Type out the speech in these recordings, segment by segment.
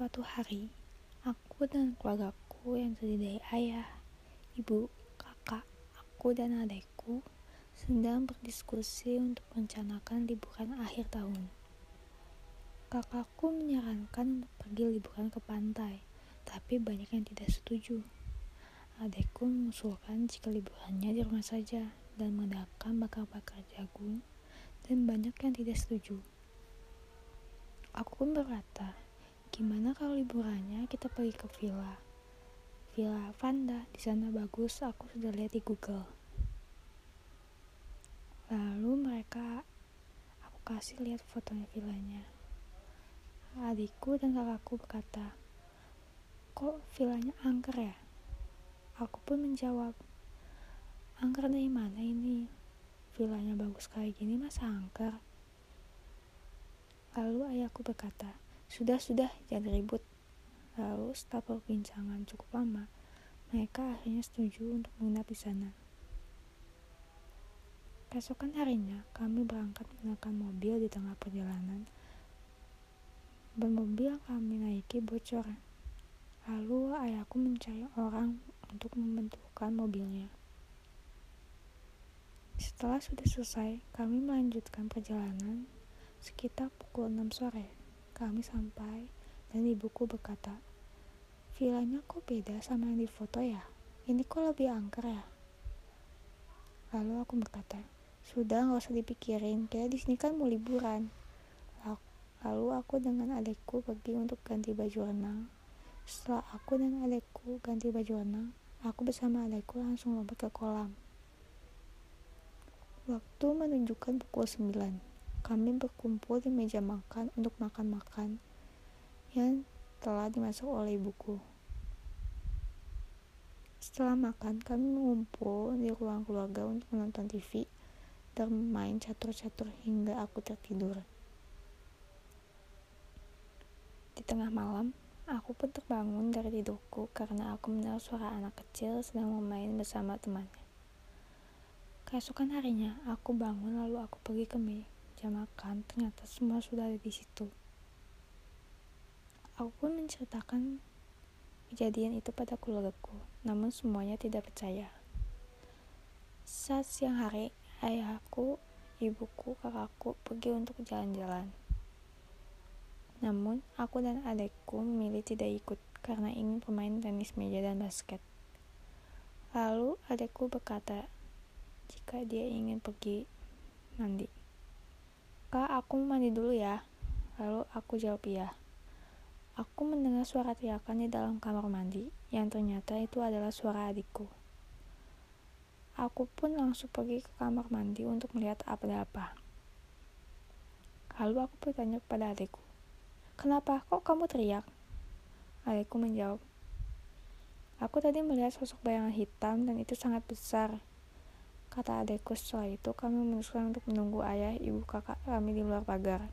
Suatu hari, aku dan keluargaku yang terdiri dari ayah, ibu, kakak, aku dan adikku sedang berdiskusi untuk merencanakan liburan akhir tahun. Kakakku menyarankan untuk pergi liburan ke pantai, tapi banyak yang tidak setuju. Adikku mengusulkan jika liburannya di rumah saja dan mengadakan bakar-bakar jagung, dan banyak yang tidak setuju. Aku pun berkata, gimana kalau liburannya kita pergi ke villa? Villa Vanda, di sana bagus, aku sudah lihat di Google. Lalu mereka, aku kasih lihat fotonya villanya. Adikku dan kakakku berkata, kok villanya angker ya? Aku pun menjawab, angker dari mana ini? Villanya bagus kayak gini masa angker? Lalu ayahku berkata, sudah-sudah, jangan ribut. Lalu setelah perbincangan cukup lama, mereka akhirnya setuju untuk menginap di sana. Keesokan harinya, kami berangkat menggunakan mobil di tengah perjalanan. Ban mobil kami naiki bocor. Lalu ayahku mencari orang untuk membentukkan mobilnya. Setelah sudah selesai, kami melanjutkan perjalanan. Sekitar pukul 6 sore, kami sampai dan ibuku berkata, Vilanya kok beda sama yang di foto ya? Ini kok lebih angker ya? Lalu aku berkata, sudah nggak usah dipikirin, kayak di sini kan mau liburan. Lalu aku dengan adekku pergi untuk ganti baju renang. Setelah aku dan adekku ganti baju renang, aku bersama adekku langsung lompat ke kolam. Waktu menunjukkan pukul 9. Kami berkumpul di meja makan untuk makan-makan yang telah dimasak oleh ibuku. Setelah makan, kami mengumpul di ruang keluarga untuk menonton TV bermain catur-catur hingga aku tertidur. Di tengah malam, aku pun terbangun dari tidurku karena aku mendengar suara anak kecil sedang bermain bersama temannya. Keesokan harinya, aku bangun lalu aku pergi ke meja makan, ternyata semua sudah ada di situ. Aku pun menceritakan kejadian itu pada keluargaku, namun semuanya tidak percaya. Saat siang hari, ayahku, ibuku, kakakku pergi untuk jalan-jalan. Namun, aku dan adekku memilih tidak ikut karena ingin bermain tenis meja dan basket. Lalu adekku berkata jika dia ingin pergi mandi. Kak, aku mandi dulu ya. Lalu aku jawab iya. Aku mendengar suara teriakan di dalam kamar mandi, yang ternyata itu adalah suara adikku. Aku pun langsung pergi ke kamar mandi untuk melihat apa ada apa. Lalu aku bertanya kepada adikku, Kenapa kok kamu teriak? Adikku menjawab, Aku tadi melihat sosok bayangan hitam dan itu sangat besar. Kata adikku setelah itu kami memutuskan untuk menunggu ayah, ibu, kakak kami di luar pagar.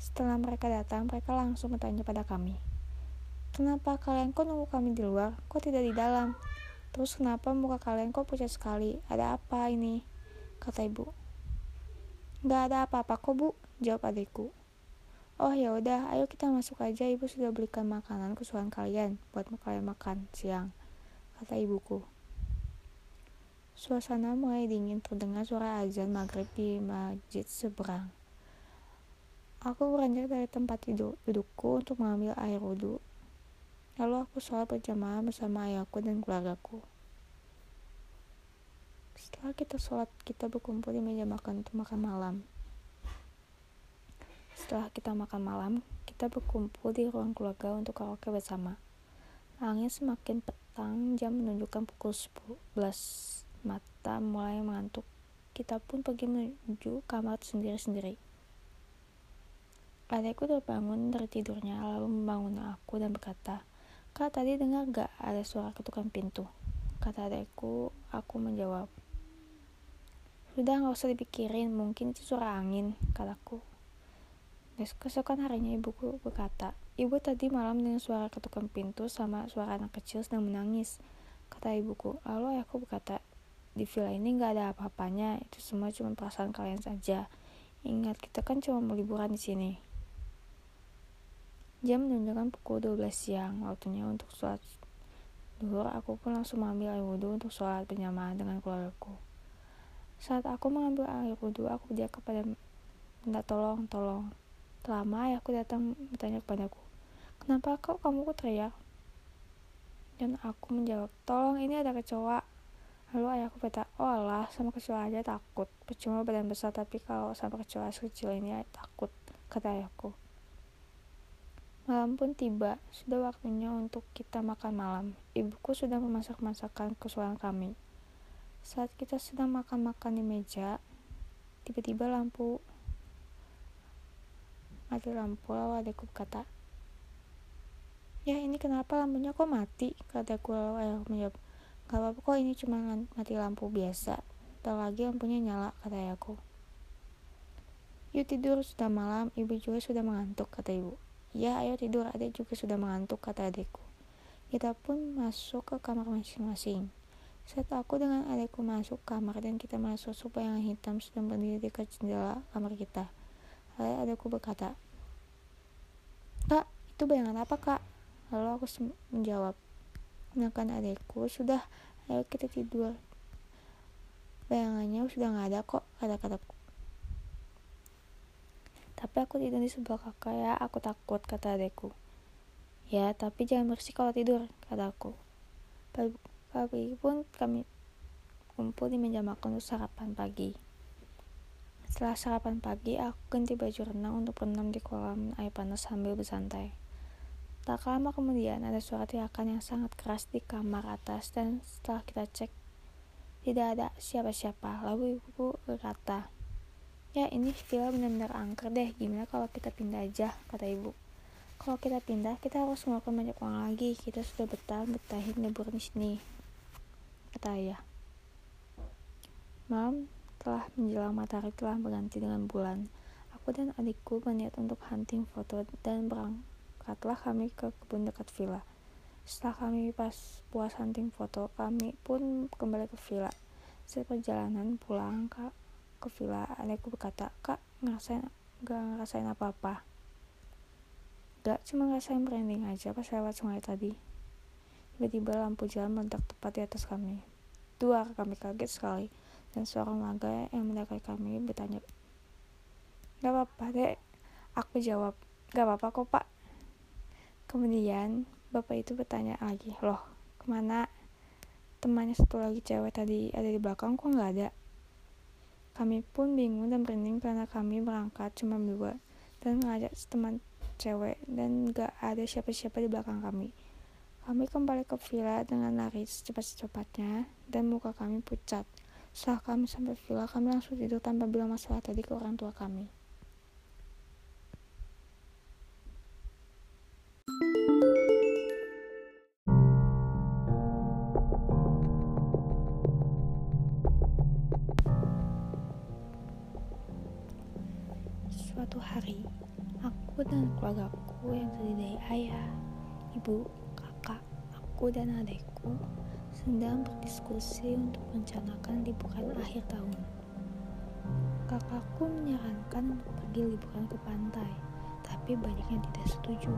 Setelah mereka datang, mereka langsung bertanya pada kami, Kenapa kalian kok nunggu kami di luar? Kok tidak di dalam? Terus kenapa muka kalian kok pucat sekali? Ada apa ini? Kata ibu. Gak ada apa-apa kok bu, jawab adikku. Oh ya udah, ayo kita masuk aja. Ibu sudah belikan makanan kesukaan kalian buat kalian makan siang, kata ibuku. Suasana mulai dingin terdengar suara azan maghrib di masjid seberang. Aku beranjak dari tempat tidur, dudukku untuk mengambil air wudhu Lalu aku sholat berjamaah bersama ayahku dan keluargaku. Setelah kita sholat, kita berkumpul di meja makan untuk makan malam. Setelah kita makan malam, kita berkumpul di ruang keluarga untuk karaoke bersama. Langit semakin petang, jam menunjukkan pukul 11. Mata mulai mengantuk. Kita pun pergi menuju kamar sendiri-sendiri. Adekku terbangun dari tidurnya lalu membangun aku dan berkata, Kak, tadi dengar gak ada suara ketukan pintu? Kata adekku, aku menjawab. Sudah gak usah dipikirin, mungkin itu suara angin, kataku. Keesokan harinya ibuku berkata, Ibu tadi malam dengan suara ketukan pintu sama suara anak kecil sedang menangis, kata ibuku. Lalu ayahku berkata, di villa ini gak ada apa-apanya, itu semua cuma perasaan kalian saja. Ingat, kita kan cuma mau liburan di sini. Jam menunjukkan pukul 12 siang, waktunya untuk sholat duhur. Aku pun langsung mengambil air wudhu untuk sholat berjamaah dengan keluargaku. Saat aku mengambil air wudhu, aku berdiam kepada minta tolong, tolong. Lama ayahku datang bertanya kepadaku, kenapa kau kamu teriak? Dan aku menjawab, tolong ini ada kecoa. Lalu ayahku berkata, oh Allah, sama kecoa aja takut. Percuma badan besar, tapi kalau sama kecoa sekecil ini takut, kata ayahku. Malam pun tiba, sudah waktunya untuk kita makan malam. Ibuku sudah memasak masakan kesukaan kami. Saat kita sedang makan-makan di meja, tiba-tiba lampu mati lampu lalu adikku berkata, Ya ini kenapa lampunya kok mati? Kataku lalu ayahku menjawab, Gak apa-apa kok ini cuma mati lampu biasa. Tak lagi lampunya nyala, kata ayahku. Yuk tidur, sudah malam, ibu juga sudah mengantuk, kata ibu. Ya, ayo tidur, adik juga sudah mengantuk, kata adikku. Kita pun masuk ke kamar masing-masing. Saat aku dengan adikku masuk kamar dan kita masuk supaya yang hitam sedang berdiri di jendela kamar kita. Lalu adikku berkata, Kak, itu bayangan apa kak? Lalu aku menjawab, Menekan adikku, sudah, ayo kita tidur. Bayangannya sudah nggak ada kok, kata-kataku. Tapi aku tidur di sebelah kakak ya, aku takut, kata adekku. Ya, tapi jangan bersih kalau tidur, kataku. Pagi pun kami kumpul di meja makan untuk sarapan pagi. Setelah sarapan pagi, aku ganti baju renang untuk berenang di kolam air panas sambil bersantai. Tak lama kemudian ada suara teriakan yang sangat keras di kamar atas dan setelah kita cek, tidak ada siapa-siapa. Lalu ibu berkata, Ya ini villa benar-benar angker deh, gimana kalau kita pindah aja, kata ibu. Kalau kita pindah, kita harus mengeluarkan banyak uang lagi. Kita sudah betah betahin libur di sini, kata ayah. Malam telah menjelang matahari telah berganti dengan bulan. Aku dan adikku berniat untuk hunting foto dan berangkatlah kami ke kebun dekat villa. Setelah kami pas puas hunting foto, kami pun kembali ke villa. Setelah perjalanan pulang, kak, ke villa adekku berkata kak ngerasain gak ngerasain apa-apa. Gak cuma ngerasain branding aja pas lewat sungai tadi. Tiba-tiba lampu jalan meledak tepat di atas kami. Dua kami kaget sekali dan seorang warga yang mendekati kami bertanya gak apa-apa dek. Aku jawab gak apa-apa kok pak kemudian bapak itu bertanya lagi loh ke mana temannya satu lagi cewek tadi ada di belakang kok nggak ada kami pun bingung dan merinding karena kami berangkat cuma berdua dan mengajak teman cewek dan gak ada siapa-siapa di belakang kami. Kami kembali ke villa dengan lari secepat-cepatnya dan muka kami pucat. Setelah kami sampai villa, kami langsung tidur tanpa bilang masalah tadi ke orang tua kami. Ibu, kakak, aku dan adikku sedang berdiskusi untuk merencanakan liburan akhir tahun. Kakakku menyarankan untuk pergi liburan ke pantai, tapi banyak yang tidak setuju.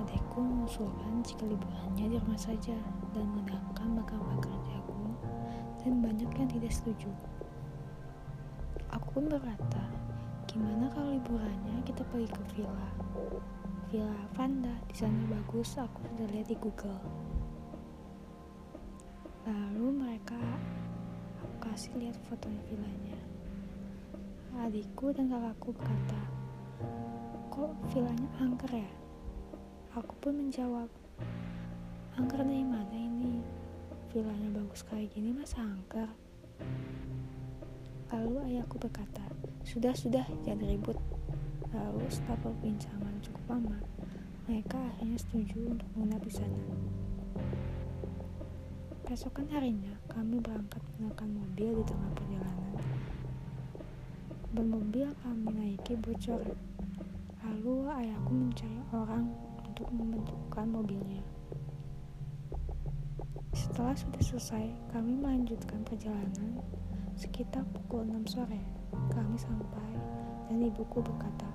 Adikku mengusulkan jika liburannya di rumah saja dan mendengarkan bakal-bakal jagung, dan banyak yang tidak setuju. Aku pun berkata, Gimana kalau liburannya kita pergi ke villa? Villa Vanda, di sana bagus, aku sudah lihat di Google. Lalu mereka aku kasih lihat foto villanya. Adikku dan kakakku berkata, kok villanya angker ya? Aku pun menjawab, angker dari mana ini? Villanya bagus kayak gini masa angker? Lalu ayahku berkata, sudah, sudah, jangan ribut. Lalu setelah perbincangan cukup lama, mereka akhirnya setuju untuk menginap di sana. Besokan harinya, kami berangkat menggunakan mobil di tengah perjalanan. Ban mobil kami naiki bocor. Lalu ayahku mencari orang untuk membentukkan mobilnya. Setelah sudah selesai, kami melanjutkan perjalanan sekitar pukul 6 sore, kami sampai dan ibuku berkata,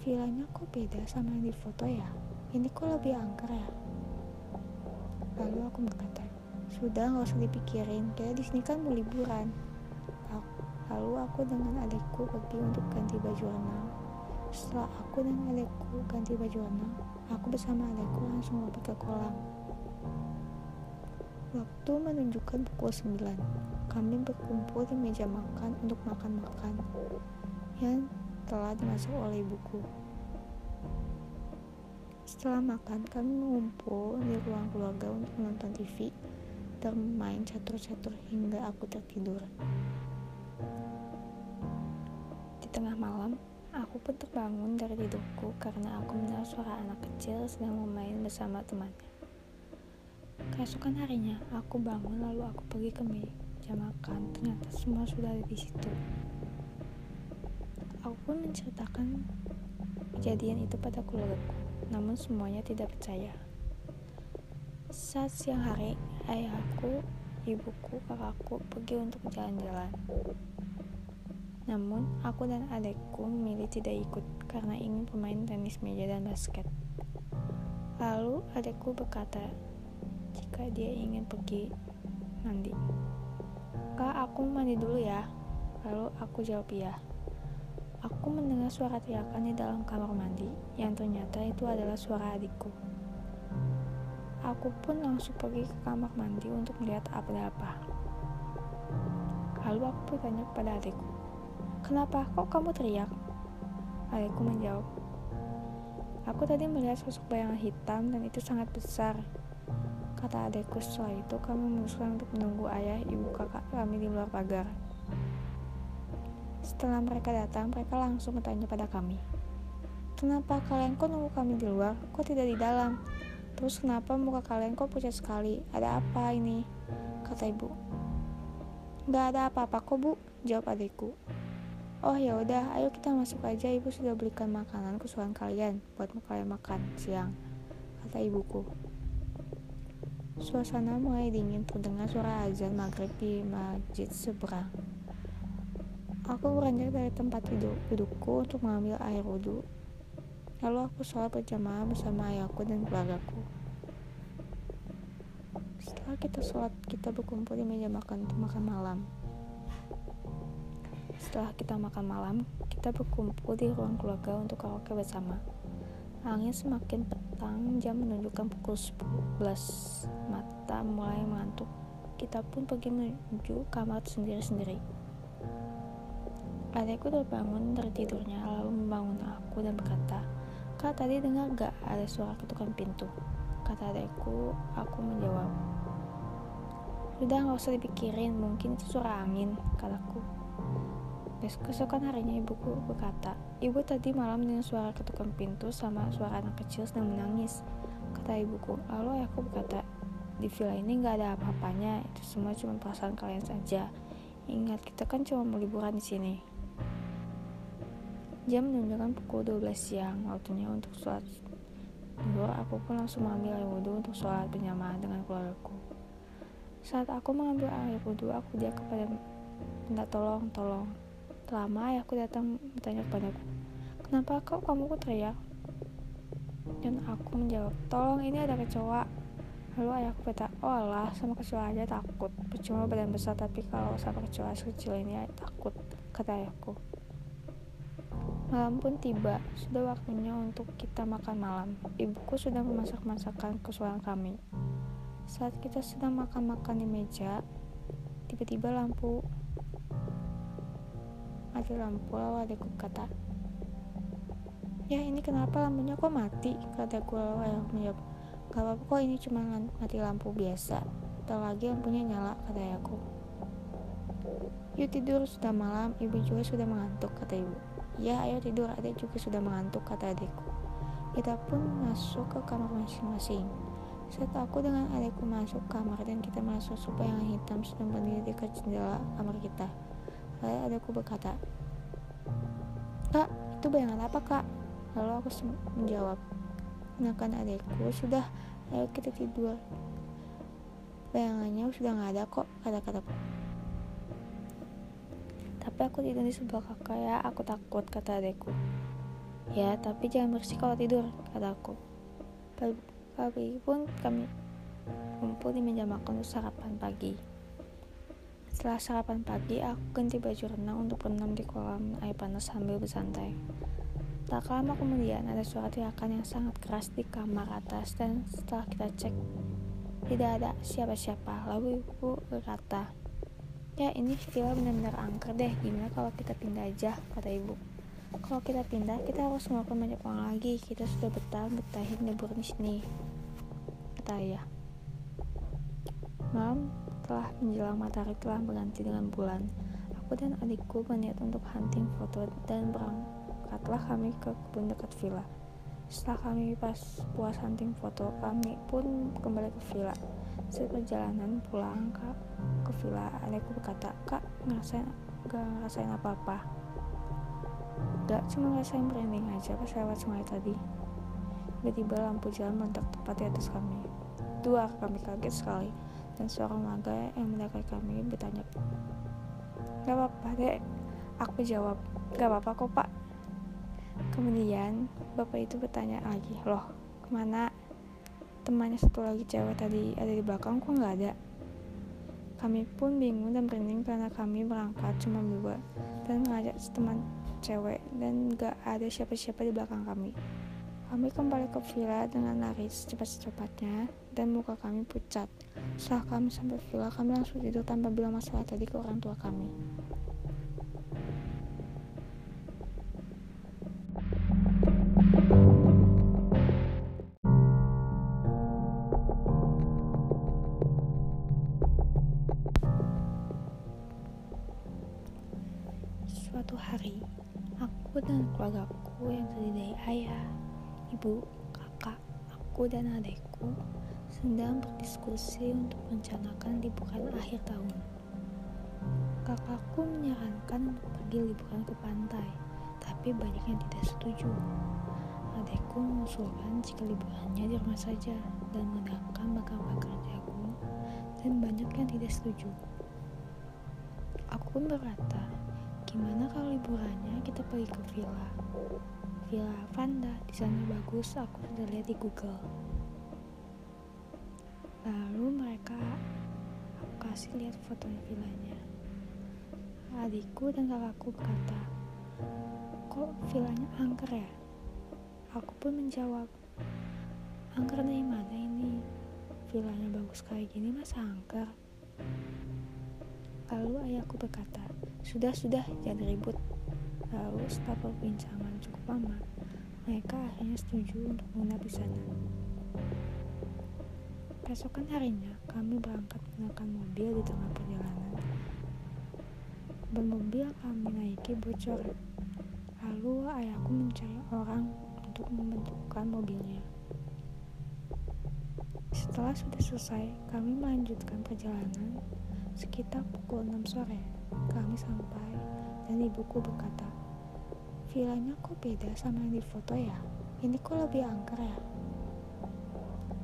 Villanya kok beda sama yang di foto ya? Ini kok lebih angker ya? Lalu aku berkata, sudah nggak usah dipikirin, kita di sini kan mau liburan. Lalu aku dengan adikku pergi untuk ganti baju renang. Setelah aku dan adikku ganti baju renang, aku bersama adikku langsung lompat ke kolam. Waktu menunjukkan pukul 9. Kami berkumpul di meja makan untuk makan-makan yang telah dimasak oleh ibuku. Setelah makan, kami mengumpul di ruang keluarga untuk menonton TV dan main catur-catur hingga aku tertidur. Di tengah malam, aku pun terbangun dari tidurku karena aku mendengar suara anak kecil sedang bermain bersama temannya. Keesokan harinya, aku bangun lalu aku pergi ke meja makan. Ternyata semua sudah ada di situ. Aku pun menceritakan kejadian itu pada keluargaku, namun semuanya tidak percaya. Saat siang hari, ayahku, ibuku, kakakku pergi untuk jalan-jalan. Namun, aku dan adikku memilih tidak ikut karena ingin pemain tenis meja dan basket. Lalu adikku berkata, jika dia ingin pergi mandi. Kak, aku mandi dulu ya. Lalu aku jawab iya. Aku mendengar suara teriakan di dalam kamar mandi, yang ternyata itu adalah suara adikku. Aku pun langsung pergi ke kamar mandi untuk melihat apa-apa. Lalu aku bertanya kepada adikku, Kenapa? Kok kamu teriak? Adikku menjawab, Aku tadi melihat sosok bayangan hitam dan itu sangat besar. Kata adekku setelah itu kami memutuskan untuk menunggu ayah, ibu, kakak kami di luar pagar. Setelah mereka datang, mereka langsung bertanya pada kami. Kenapa kalian kok nunggu kami di luar? Kok tidak di dalam? Terus kenapa muka kalian kok pucat sekali? Ada apa ini? Kata ibu. Gak ada apa-apa kok bu, jawab adikku. Oh ya udah, ayo kita masuk aja. Ibu sudah belikan makanan kesukaan kalian buat kalian makan siang, kata ibuku. Suasana mulai dingin terdengar suara azan maghrib di masjid seberang. Aku beranjak dari tempat duduk, dudukku untuk mengambil air wudhu. Lalu aku sholat berjamaah bersama ayahku dan keluargaku. Setelah kita sholat, kita berkumpul di meja makan untuk makan malam. Setelah kita makan malam, kita berkumpul di ruang keluarga untuk karaoke bersama. Angin semakin petang, jam menunjukkan pukul 11. Mata mulai mengantuk. Kita pun pergi menuju kamar sendiri-sendiri. Adekku terbangun dari tidurnya lalu membangun aku dan berkata, Kak tadi dengar gak ada suara ketukan pintu? Kata adekku, aku menjawab, Sudah gak usah dipikirin, mungkin itu suara angin, kataku. Keesokan harinya ibuku berkata, Ibu tadi malam dengan suara ketukan pintu sama suara anak kecil sedang menangis. Kata ibuku, lalu aku berkata, di villa ini gak ada apa-apanya, itu semua cuma perasaan kalian saja. Ingat, kita kan cuma mau liburan di sini. Jam menunjukkan pukul 12 siang, waktunya untuk sholat Dulu aku pun langsung mengambil air wudhu untuk sholat berjamaah dengan keluargaku. Saat aku mengambil air wudhu, aku dia kepada minta tolong, tolong. Lama ayahku datang bertanya kepadaku, kenapa kau kamu kok teriak? Dan aku menjawab, tolong ini ada kecoa. Lalu ayahku berkata, oh Allah, sama kecoa aja takut. Percuma badan besar, tapi kalau sama kecoa sekecil ini takut, kata ayahku. Malam pun tiba, sudah waktunya untuk kita makan malam. Ibuku sudah memasak masakan kesukaan kami. Saat kita sedang makan-makan di meja, tiba-tiba lampu mati lampu lalu adikku kata ya ini kenapa lampunya kok mati? Kataku lalu ayah menjawab gak apa-apa kok ini cuma mati lampu biasa. Tak lagi lampunya nyala kata ayahku. Yuk tidur sudah malam. Ibu juga sudah mengantuk kata ibu ya ayo tidur adik juga sudah mengantuk kata adikku kita pun masuk ke kamar masing-masing saat aku dengan adikku masuk kamar dan kita masuk supaya yang hitam sedang berdiri dekat jendela kamar kita Lalu adikku berkata, Kak, itu bayangan apa kak? Lalu aku menjawab, Gunakan adikku, sudah, ayo kita tidur. Bayangannya sudah nggak ada kok, kata-kataku. Tapi aku tidur di sebelah kakak ya, aku takut, kata adikku. Ya, tapi jangan bersih kalau tidur, kataku. Pagi pun kami kumpul di meja makan untuk sarapan pagi. Setelah sarapan pagi, aku ganti baju renang untuk berenang di kolam air panas sambil bersantai. Tak lama kemudian ada suara teriakan yang sangat keras di kamar atas dan setelah kita cek tidak ada siapa-siapa. Lalu ibu berkata, ya ini villa benar-benar angker deh, gimana kalau kita pindah aja, kata ibu. Kalau kita pindah, kita harus melakukan banyak uang lagi. Kita sudah betah betahin libur di sini, kata ayah. Malam telah menjelang matahari telah berganti dengan bulan. Aku dan adikku berniat untuk hunting foto dan berangkat berangkatlah kami ke kebun dekat villa. Setelah kami pas puas hunting foto, kami pun kembali ke villa. Saat perjalanan pulang ke, ke villa, adekku berkata, Kak, ngerasain, gak ngerasain apa-apa. Gak cuma ngerasain merinding aja pas lewat sungai tadi. Tiba-tiba lampu jalan meledak tepat di atas kami. Dua kami kaget sekali, dan seorang warga yang mendekati kami bertanya, Gak apa-apa dek, aku jawab, gak apa-apa kok pak, Kemudian bapak itu bertanya lagi, loh ke mana temannya satu lagi cewek tadi ada di belakang kok nggak ada? Kami pun bingung dan merinding karena kami berangkat cuma berdua dan mengajak teman cewek dan gak ada siapa-siapa di belakang kami. Kami kembali ke villa dengan lari secepat-cepatnya dan muka kami pucat. Setelah kami sampai villa, kami langsung tidur tanpa bilang masalah tadi ke orang tua kami. Ayah, ibu, kakak, aku dan adikku sedang berdiskusi untuk merencanakan liburan akhir tahun. Kakakku menyarankan untuk pergi liburan ke pantai, tapi banyak yang tidak setuju. Adikku mengusulkan jika liburannya di rumah saja dan mengandalkan bakal-bakal jagung, dan banyak yang tidak setuju. Aku pun berkata, Gimana kalau liburannya kita pergi ke villa? Villa Vanda, di sana bagus, aku sudah lihat di Google. Lalu mereka aku kasih lihat foto villanya. Adikku dan kakakku berkata, kok villanya angker ya? Aku pun menjawab, angker dari mana ini? Villanya bagus kayak gini masa angker? Lalu ayahku berkata, sudah, sudah, jangan ribut. Lalu setelah perbincangan cukup lama, mereka akhirnya setuju untuk menginap di sana. Keesokan harinya, kami berangkat menggunakan mobil di tengah perjalanan. Ban mobil kami naiki bocor. Lalu ayahku mencari orang untuk membentukkan mobilnya. Setelah sudah selesai, kami melanjutkan perjalanan sekitar pukul 6 sore kami sampai dan ibuku berkata, Vilanya kok beda sama yang di foto ya? Ini kok lebih angker ya?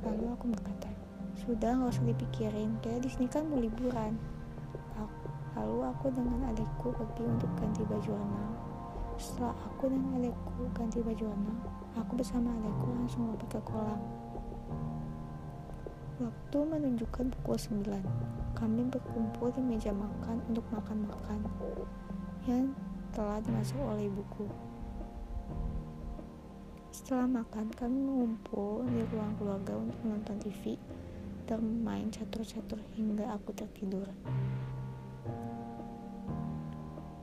Lalu aku berkata, sudah nggak usah dipikirin, kayak di sini kan mau liburan. Lalu aku dengan adikku pergi untuk ganti baju renang. Setelah aku dan adikku ganti baju renang, aku bersama adikku langsung lompat ke kolam. Waktu menunjukkan pukul 9 kami berkumpul di meja makan untuk makan-makan yang telah dimasak oleh ibuku. Setelah makan, kami mengumpul di ruang keluarga untuk menonton TV dan main catur-catur hingga aku tertidur.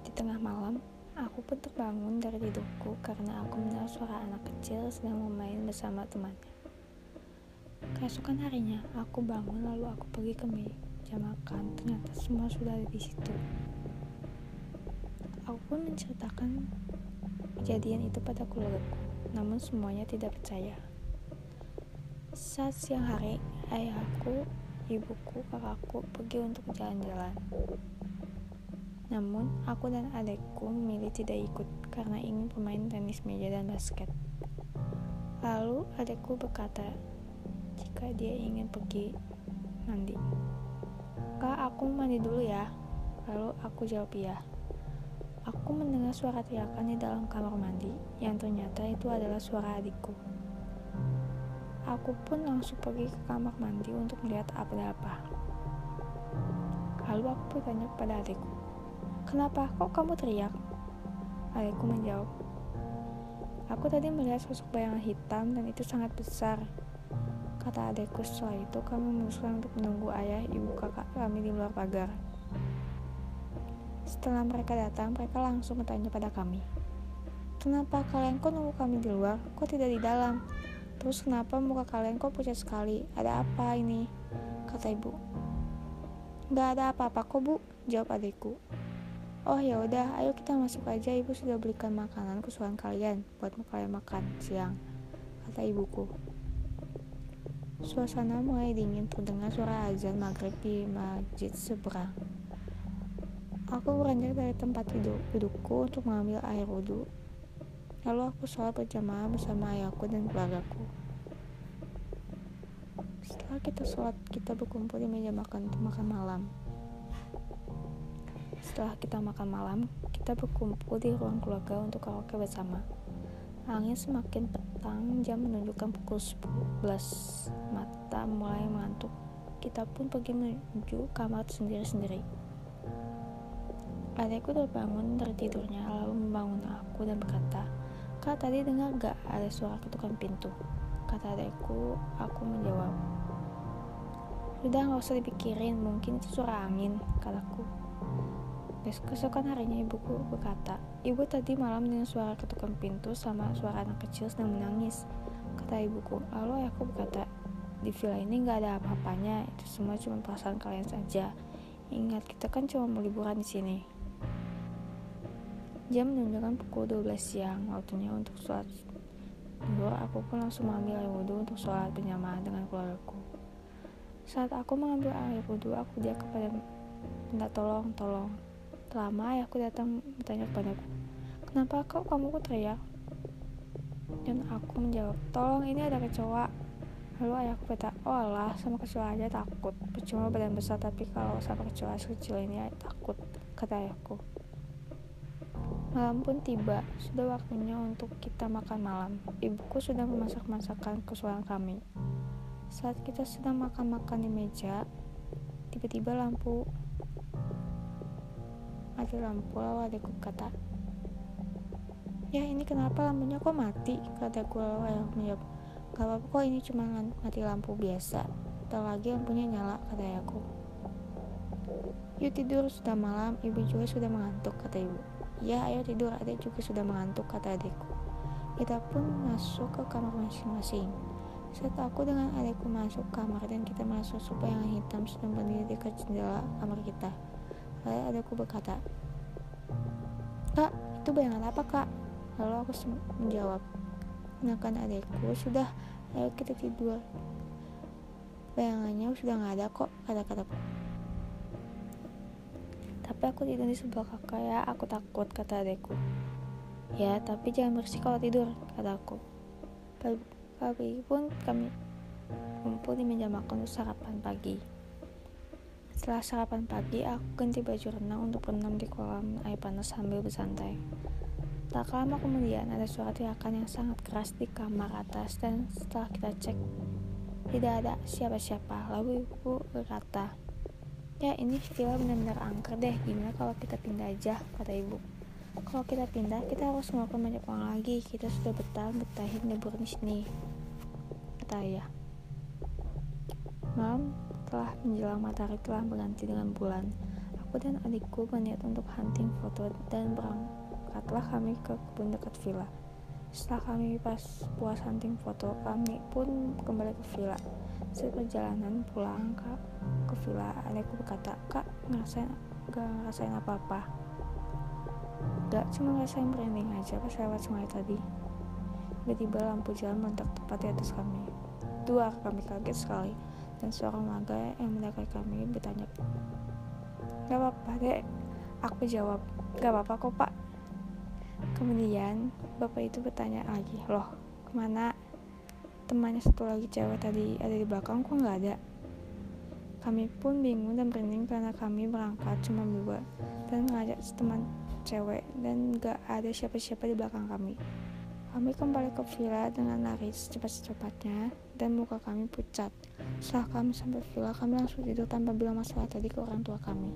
Di tengah malam, aku pun terbangun dari tidurku karena aku mendengar suara anak kecil sedang bermain bersama temannya. Keesokan harinya, aku bangun lalu aku pergi ke meja makan, ternyata semua sudah ada di situ. Aku pun menceritakan kejadian itu pada keluargaku, namun semuanya tidak percaya. Saat siang hari, ayahku, ibuku, kakakku pergi untuk jalan-jalan. Namun, aku dan adikku memilih tidak ikut karena ingin pemain tenis meja dan basket. Lalu adikku berkata, jika dia ingin pergi mandi. Kak, aku mandi dulu ya. Lalu aku jawab iya. Aku mendengar suara teriakan di dalam kamar mandi, yang ternyata itu adalah suara adikku. Aku pun langsung pergi ke kamar mandi untuk melihat apa-apa. Lalu aku bertanya kepada adikku, Kenapa kok kamu teriak? Adikku menjawab, Aku tadi melihat sosok bayangan hitam dan itu sangat besar. Kata adikku setelah itu kami memutuskan untuk menunggu ayah, ibu, kakak kami di luar pagar. Setelah mereka datang, mereka langsung bertanya pada kami. Kenapa kalian kok nunggu kami di luar? Kok tidak di dalam? Terus kenapa muka kalian kok pucat sekali? Ada apa ini? Kata ibu. Gak ada apa-apa kok bu, jawab adikku. Oh ya udah, ayo kita masuk aja. Ibu sudah belikan makanan kesukaan kalian buat kalian makan siang, kata ibuku. Suasana mulai dingin terdengar suara azan maghrib di masjid seberang. Aku beranjak dari tempat duduk, dudukku untuk mengambil air wudhu. Lalu aku sholat berjamaah bersama ayahku dan keluargaku. Setelah kita sholat, kita berkumpul di meja makan untuk makan malam. Setelah kita makan malam, kita berkumpul di ruang keluarga untuk karaoke bersama. Angin semakin petang, jam menunjukkan pukul 11. Mata mulai mengantuk. Kita pun pergi menuju kamar sendiri-sendiri. Adikku terbangun dari tidurnya lalu membangun aku dan berkata, Kak tadi dengar gak ada suara ketukan pintu? Kata adikku, aku menjawab, Sudah gak usah dipikirin, mungkin itu suara angin, kataku. Keesokan harinya ibuku berkata, Ibu tadi malam dengan suara ketukan pintu sama suara anak kecil sedang menangis. Kata ibuku, lalu aku berkata, di villa ini gak ada apa-apanya, itu semua cuma perasaan kalian saja. Ingat, kita kan cuma mau liburan di sini. Jam menunjukkan pukul 12 siang, waktunya untuk sholat zuhur. Aku pun langsung mengambil air wudhu untuk sholat berjamaah dengan keluargaku. Saat aku mengambil air wudhu, aku dia kepada minta tolong, tolong. Lama ayahku datang bertanya kepadaku, kenapa kau kamu kok teriak? Dan aku menjawab, tolong ini ada kecoa. Lalu ayahku berkata, oh Allah, sama kecoa aja takut. Percuma badan besar, tapi kalau sama kecoa sekecil ini takut, kata ayahku. Malam pun tiba, sudah waktunya untuk kita makan malam. Ibuku sudah memasak masakan kesukaan kami. Saat kita sedang makan-makan di meja, tiba-tiba lampu mati lampu lalu adikku kata ya ini kenapa lampunya kok mati? Kataku lalu ayah menjawab gak apa-apa kok ini cuma mati lampu biasa. Tak lagi lampunya nyala kata ayahku. Yuk tidur sudah malam. Ibu juga sudah mengantuk kata ibu ya ayo tidur adik juga sudah mengantuk kata adikku kita pun masuk ke kamar masing-masing saat aku dengan adikku masuk kamar dan kita masuk supaya yang hitam sedang berdiri dekat jendela kamar kita Lalu adikku berkata, Kak, itu bayangan apa kak? Lalu aku menjawab, Kenakan adikku, sudah, ayo kita tidur. Bayangannya sudah nggak ada kok, kata-kataku. Tapi aku tidur di sebelah kakak ya, aku takut, kata adikku. Ya, tapi jangan bersih kalau tidur, kataku. Pagi pun kami kumpul di meja makan untuk sarapan pagi. Setelah sarapan pagi, aku ganti baju renang untuk berenang di kolam air panas sambil bersantai. Tak lama kemudian ada suara teriakan yang sangat keras di kamar atas dan setelah kita cek tidak ada siapa-siapa. Lalu ibu berkata, Ya ini villa benar-benar angker deh, gimana kalau kita pindah aja, kata ibu. Kalau kita pindah, kita harus melakukan banyak uang lagi. Kita sudah betah betahin liburan di sini, kata ayah. Malam telah menjelang matahari telah berganti dengan bulan. Aku dan adikku berniat untuk hunting foto dan berangkatlah kami ke kebun dekat villa. Setelah kami pas puas hunting foto, kami pun kembali ke villa. Saat perjalanan pulang ke, ke villa, adikku berkata, Kak, ngerasain, gak ngerasain apa-apa. Gak cuma ngerasain branding aja pas lewat sungai tadi. Tiba-tiba lampu jalan meledak tepat di atas kami. Dua kami kaget sekali dan seorang warga yang mendapat kami bertanya gak apa-apa dek aku jawab gak apa-apa kok pak kemudian bapak itu bertanya lagi loh ke mana temannya satu lagi cewek tadi ada di belakang kok nggak ada kami pun bingung dan berunding karena kami berangkat cuma berdua dan mengajak teman cewek dan gak ada siapa-siapa di belakang kami. Kami kembali ke villa dengan lari secepat-cepatnya dan muka kami pucat. Setelah kami sampai villa, kami langsung tidur tanpa bilang masalah tadi ke orang tua kami.